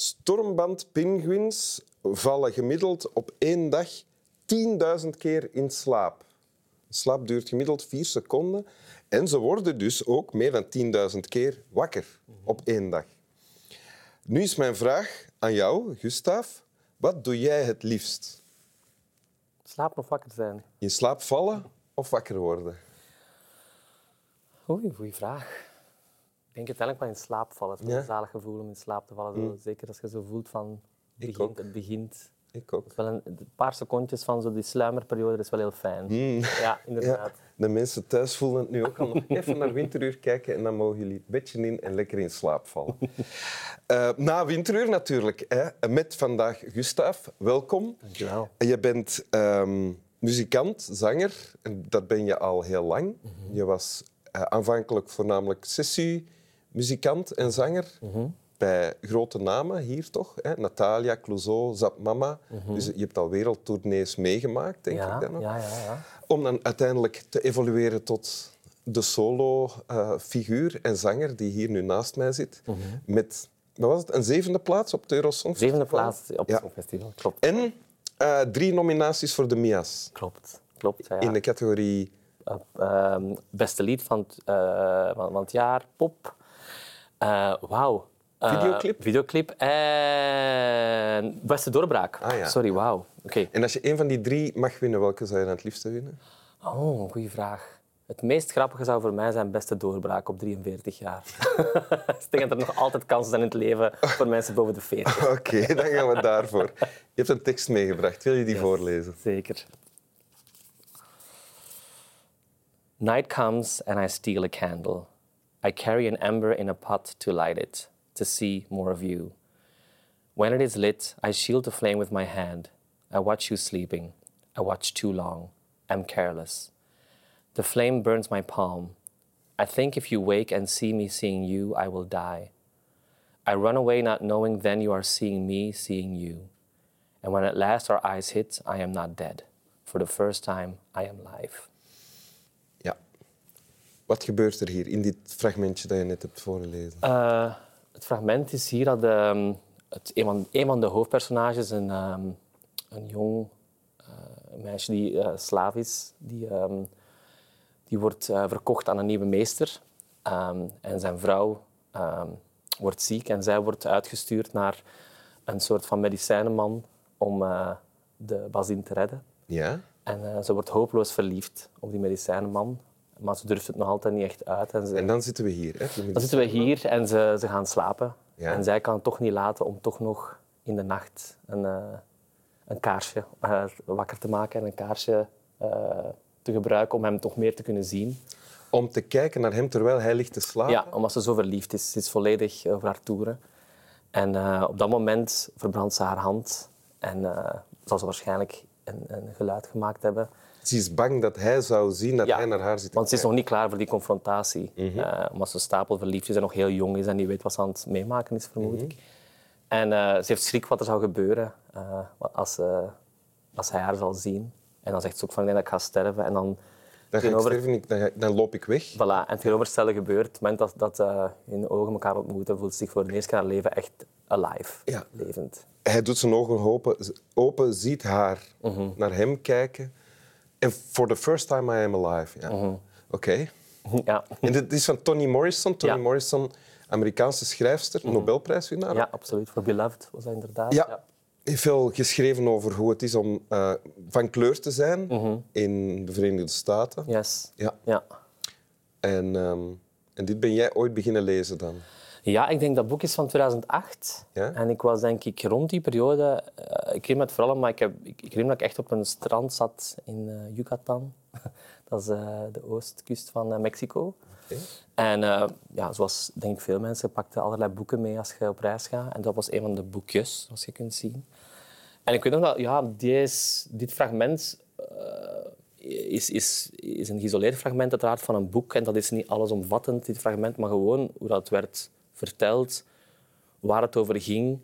Stormbandpinguïns vallen gemiddeld op één dag 10.000 keer in slaap. Slaap duurt gemiddeld vier seconden. En ze worden dus ook meer dan 10.000 keer wakker op één dag. Nu is mijn vraag aan jou, Gustav. Wat doe jij het liefst? Slapen of wakker zijn? In slaap vallen of wakker worden? Oei, goede vraag. Ik denk uiteindelijk wel in slaap vallen. Het is Ja. een zalig gevoel om in slaap te vallen. Zo, Zeker als je zo voelt van... Het begint, het begint. Ik ook. Wel een, een paar secondjes van zo die sluimerperiode is wel heel fijn. Ja, Ja, inderdaad. de mensen thuis voelen het nu ook al nog even naar Winteruur kijken en dan mogen jullie het bedje in en lekker in slaap vallen. Eh, na Winteruur natuurlijk, hè, met vandaag Gustav. Welkom. Dankjewel. Je bent ehm, muzikant, zanger. En dat ben je al heel lang. Je was eh, aanvankelijk voornamelijk sessiemuzikant en zanger. Bij grote namen hier toch? Hè? Natalia, Clouseau, Zap Mama. Dus je hebt al wereldtournees meegemaakt, denk ja, ik dan nog. ja, ja, ja. Om dan uiteindelijk te evolueren tot de solo-figuur en zanger die hier nu naast mij zit. Met, wat was het, een zevende plaats op het Eurosong Zevende plaats op het Songfestival. Klopt. En eh, drie nominaties voor de Mia's. Klopt. Klopt. In de categorie... Ehm, beste lied van eh, van, van het jaar, pop. Eh, Wauw. Eh, Videoclip? videoclip en beste doorbraak. Ah, ja. Sorry, wauw. Oké. En als je een van die drie mag winnen, welke zou je dan het liefste winnen? Oh, een goede vraag. Het meest grappige zou voor mij zijn beste doorbraak op 43 jaar. ik denk dat er nog altijd kansen zijn in het leven voor mensen boven de 40. Oké, dan gaan we daarvoor. Je hebt een tekst meegebracht. Wil je die voorlezen? Zeker. Night comes and I steal a candle. I carry an ember in a pot to light it, to see more of you. When it is lit, I shield the flame with my hand. I watch you sleeping. I watch too long. I'm careless. The flame burns my palm. I think if you wake and see me seeing you, I will die. I run away not knowing then you are seeing me seeing you. And when at last our eyes hit, I am not dead. For the first time, I am live. Wat gebeurt er hier in dit fragmentje dat je net hebt voorgelezen? Eh, het fragment is hier dat ehm, het, een, van, een van de hoofdpersonages, een, ehm, een jong eh, meisje die eh, slaaf is, die, ehm, die wordt verkocht aan een nieuwe meester. En zijn vrouw wordt ziek en zij wordt uitgestuurd naar een soort van medicijnenman om de bazin te redden. Ja? En ze wordt hopeloos verliefd op die medicijnenman, maar ze durft het nog altijd niet echt uit. En ze, En dan zitten we hier. Hè? dan zitten we hier en ze, ze gaan slapen. Ja. En zij kan het toch niet laten om toch nog in de nacht een, eh, een kaarsje eh, wakker te maken en een kaarsje eh, te gebruiken om hem toch meer te kunnen zien. Om te kijken naar hem terwijl hij ligt te slapen. Ja, omdat ze zo verliefd is. Ze is volledig over haar toeren. En op dat moment verbrandt ze haar hand en eh, zal ze waarschijnlijk een, een geluid gemaakt hebben. Ze is bang dat hij zou zien dat Ja, hij naar haar zit Want ze is nog niet klaar voor die confrontatie. Eh, omdat ze stapel verliefd is en nog heel jong is en niet weet wat ze aan het meemaken is, vermoed ik. En eh, ze heeft schrik wat er zou gebeuren eh, als, als hij haar zal zien. En dan zegt ze ook van, ik denk dat ik ga sterven. En dan Dan ik tegenover- sterven, dan, loop ik weg. Voilà, en tegenovergestelde gebeurt. Op het moment dat, dat hun ogen elkaar ontmoeten, voelt ze zich voor de eerste keer in haar leven echt alive. Ja. Levend. Hij doet zijn ogen open, open ziet haar Mhm. naar hem kijken. En for the first time I am alive. Ja. Oké. Ja. En dit is van Toni Morrison. Toni Ja. Mhm. Morrison, Amerikaanse schrijfster, Nobelprijswinnaar. ja, absoluut. Voor Beloved was dat inderdaad. Ja. Heeft veel geschreven over hoe het is om eh, van kleur te zijn Mhm. in de Verenigde Staten. Yes. Ja. Ja. En, ehm, en dit ben jij ooit beginnen lezen dan? Ja, ik denk dat boek is van 2008. Ja? En ik was denk ik rond die periode... eh, ik herinner het vooral, maar ik, heb, ik, dat ik echt op een strand zat in eh, Yucatan. dat is eh, de oostkust van Mexico. En ja, zoals denk ik veel mensen, pakte allerlei boeken mee als je op reis gaat. En dat was een van de boekjes, zoals je kunt zien. En ik weet nog dat ja, deze, dit fragment is, is, is een geïsoleerd fragment uiteraard van een boek. En dat is niet allesomvattend, dit fragment, maar gewoon hoe dat werd verteld, waar het over ging.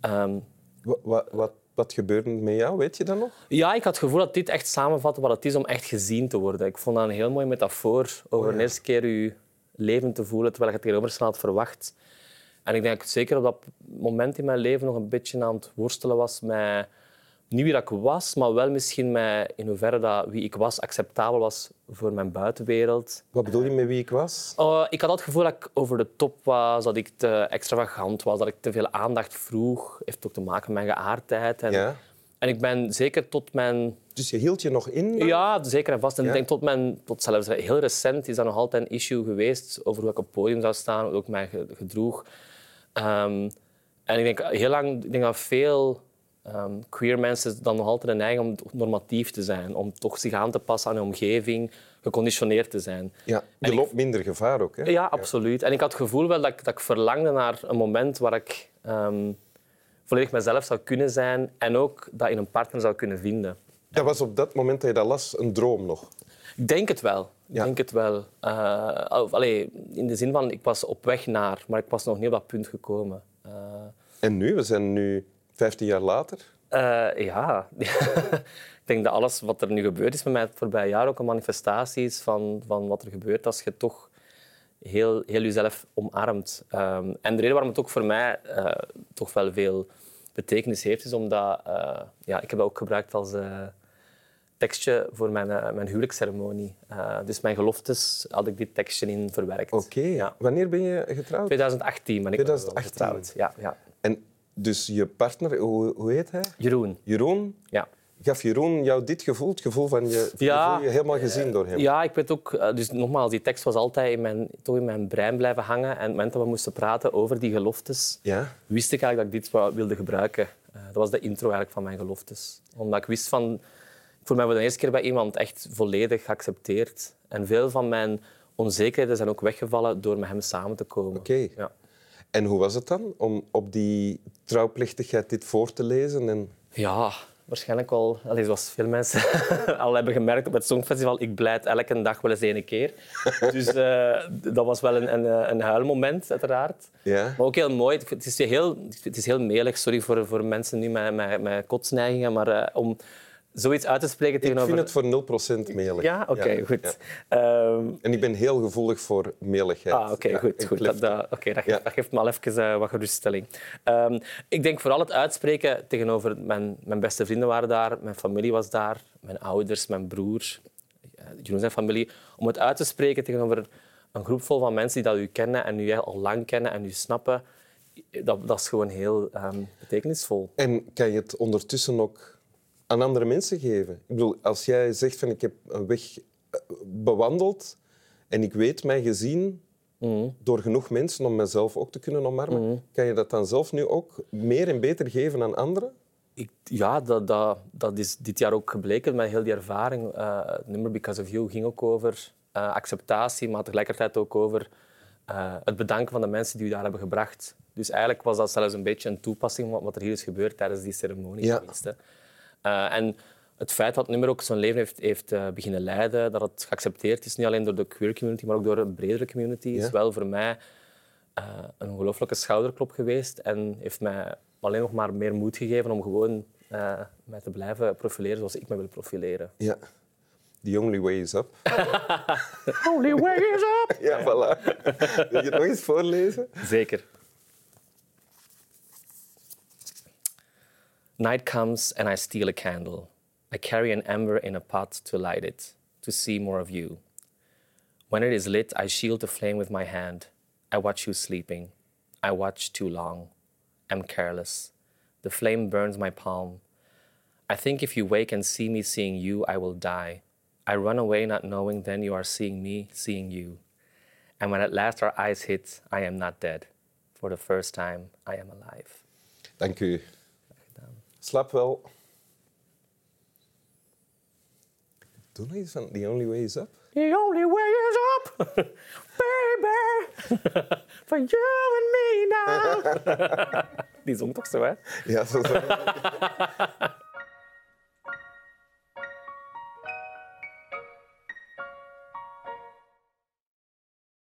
Ehm, Wat, wat, wat, wat gebeurde met jou? Weet je dat nog? ja, ik had het gevoel dat dit echt samenvatte wat het is om echt gezien te worden. Ik vond dat een heel mooie metafoor over Oh ja. eerste keer je leven te voelen terwijl je het tegenover had verwacht. En ik denk dat ik zeker op dat moment in mijn leven nog een beetje aan het worstelen was met niet wie ik was, maar wel misschien met in hoeverre dat wie ik was acceptabel was voor mijn buitenwereld. Wat bedoel je met wie ik was? Oh, ik had het gevoel dat ik over de top was, dat ik te extravagant was, dat ik te veel aandacht vroeg. Heeft ook te maken met mijn geaardheid. En, Ja. en ik ben zeker tot mijn Dus je hield je nog in? ja, zeker en vast. En Ja. ik denk tot, mijn, tot zelfs heel recent is dat nog altijd een issue geweest over hoe ik op het podium zou staan, hoe ik mij ge- gedroeg. Ehm, en ik denk heel lang, ik denk dat veel ehm, queer mensen dan nog altijd een neiging om normatief te zijn, om toch zich aan te passen aan hun omgeving, geconditioneerd te zijn. Ja, En je ik- loopt minder gevaar ook. Hè? Ja, absoluut. En ik had het gevoel wel dat ik, dat ik verlangde naar een moment waar ik ehm, volledig mezelf zou kunnen zijn en ook dat in een partner zou kunnen vinden. Dat was op dat moment dat je dat las een droom nog. Ik denk het wel. Ik denk het wel. Allee, in de zin van, ik was op weg naar, maar ik was nog niet op dat punt gekomen. Eh, En nu? We zijn nu 15 jaar later. eh, ja, ik denk dat alles wat er nu gebeurd is met mij het voorbije jaar ook een manifestatie is van, van wat er gebeurt als je toch heel, heel jezelf omarmt. Ehm, en de reden waarom het ook voor mij eh, toch wel veel betekenis heeft, is omdat eh, ja, ik heb dat ook gebruikt als tekstje voor mijn, mijn huwelijksceremonie. Dus mijn geloftes had ik dit tekstje in verwerkt. Oké. Ja. Wanneer ben je getrouwd? 2018 ben ik 2018. getrouwd. Ja, ja. En dus je partner, hoe, hoe heet hij? Jeroen. Jeroen. Ja. Gaf Jeroen jou dit gevoel? Het gevoel van je, Ja. je helemaal gezien door hem? Ja, ik weet ook... eh, Dus nogmaals, die tekst was altijd in mijn, toch in mijn brein blijven hangen. En op het moment dat we moesten praten over die geloftes, Ja? wist ik eigenlijk dat ik dit wilde gebruiken. Eh, dat was de intro eigenlijk van mijn geloftes. Omdat ik wist van... Ik voel mij voor de eerste keer bij iemand echt volledig geaccepteerd. En veel van mijn onzekerheden zijn ook weggevallen door met hem samen te komen. Oké. Ja. En hoe was het dan om op die trouwplechtigheid dit voor te lezen? En... Ja, waarschijnlijk wel. Allee, zoals veel mensen al hebben gemerkt op het Songfestival, ik blijf elke dag wel eens één keer. Dus eh, dat was wel een, een, eh, een huilmoment, uiteraard. Ja? Maar ook heel mooi. Het is heel, het is heel melig, sorry voor, voor mensen nu met, met, met kotsneigingen, maar eh, om zoiets uit te spreken Ik tegenover... vind het voor 0% melig. Ja, oké, Ja, goed. ja. Ehm, En ik ben heel gevoelig voor meligheid. Ah, oké, Ja, goed. goed. Dat, dat, oké, dat, geeft, Ja. dat geeft me al even eh, wat geruststelling. Ehm, ik denk vooral het uitspreken tegenover mijn, mijn beste vrienden waren daar, mijn familie was daar, mijn ouders, mijn broer, eh, Jeroen zijn familie. Om het uit te spreken tegenover een groep vol van mensen die dat u kennen en u al lang kennen en u snappen, dat, dat is gewoon heel ehm, betekenisvol. En kan je het ondertussen ook aan andere mensen geven? Ik bedoel, als jij zegt van ik heb een weg eh, bewandeld en ik weet mij gezien Mhm. door genoeg mensen om mezelf ook te kunnen omarmen, kan je dat dan zelf nu ook meer en beter geven aan anderen? Ik, ja, dat, dat, dat is dit jaar ook gebleken met heel die ervaring. Het nummer Because of You ging ook over eh, acceptatie, maar tegelijkertijd ook over het bedanken van de mensen die u daar hebben gebracht. Dus eigenlijk was dat zelfs een beetje een toepassing van wat er hier is gebeurd tijdens die ceremonie. Ja. tenminste. Eh, en het feit dat het nummer ook zijn leven heeft, heeft eh, beginnen leiden, dat het geaccepteerd is, niet alleen door de queer community, maar ook door een bredere community, Ja. is wel voor mij eh, een ongelooflijke schouderklop geweest en heeft mij alleen nog maar meer moed gegeven om gewoon eh, mij te blijven profileren zoals ik me wil profileren. Ja. The only way is up. Only way is up! Ja, voilà. Wil je het nog eens voorlezen? Zeker. Night comes and I steal a candle. I carry an ember in a pot to light it, to see more of you. When it is lit, I shield the flame with my hand. I watch you sleeping. I watch too long. I'm careless. The flame burns my palm. I think if you wake and see me seeing you, I will die. I run away not knowing then you are seeing me, seeing you. And when at last our eyes hit, I am not dead. For the first time, I am alive. Dank u. Slaap wel. Doe nog eens van The only way is up. The only way is up, baby, for you and me now. Die zong toch zo, hè? Ja, zo zo.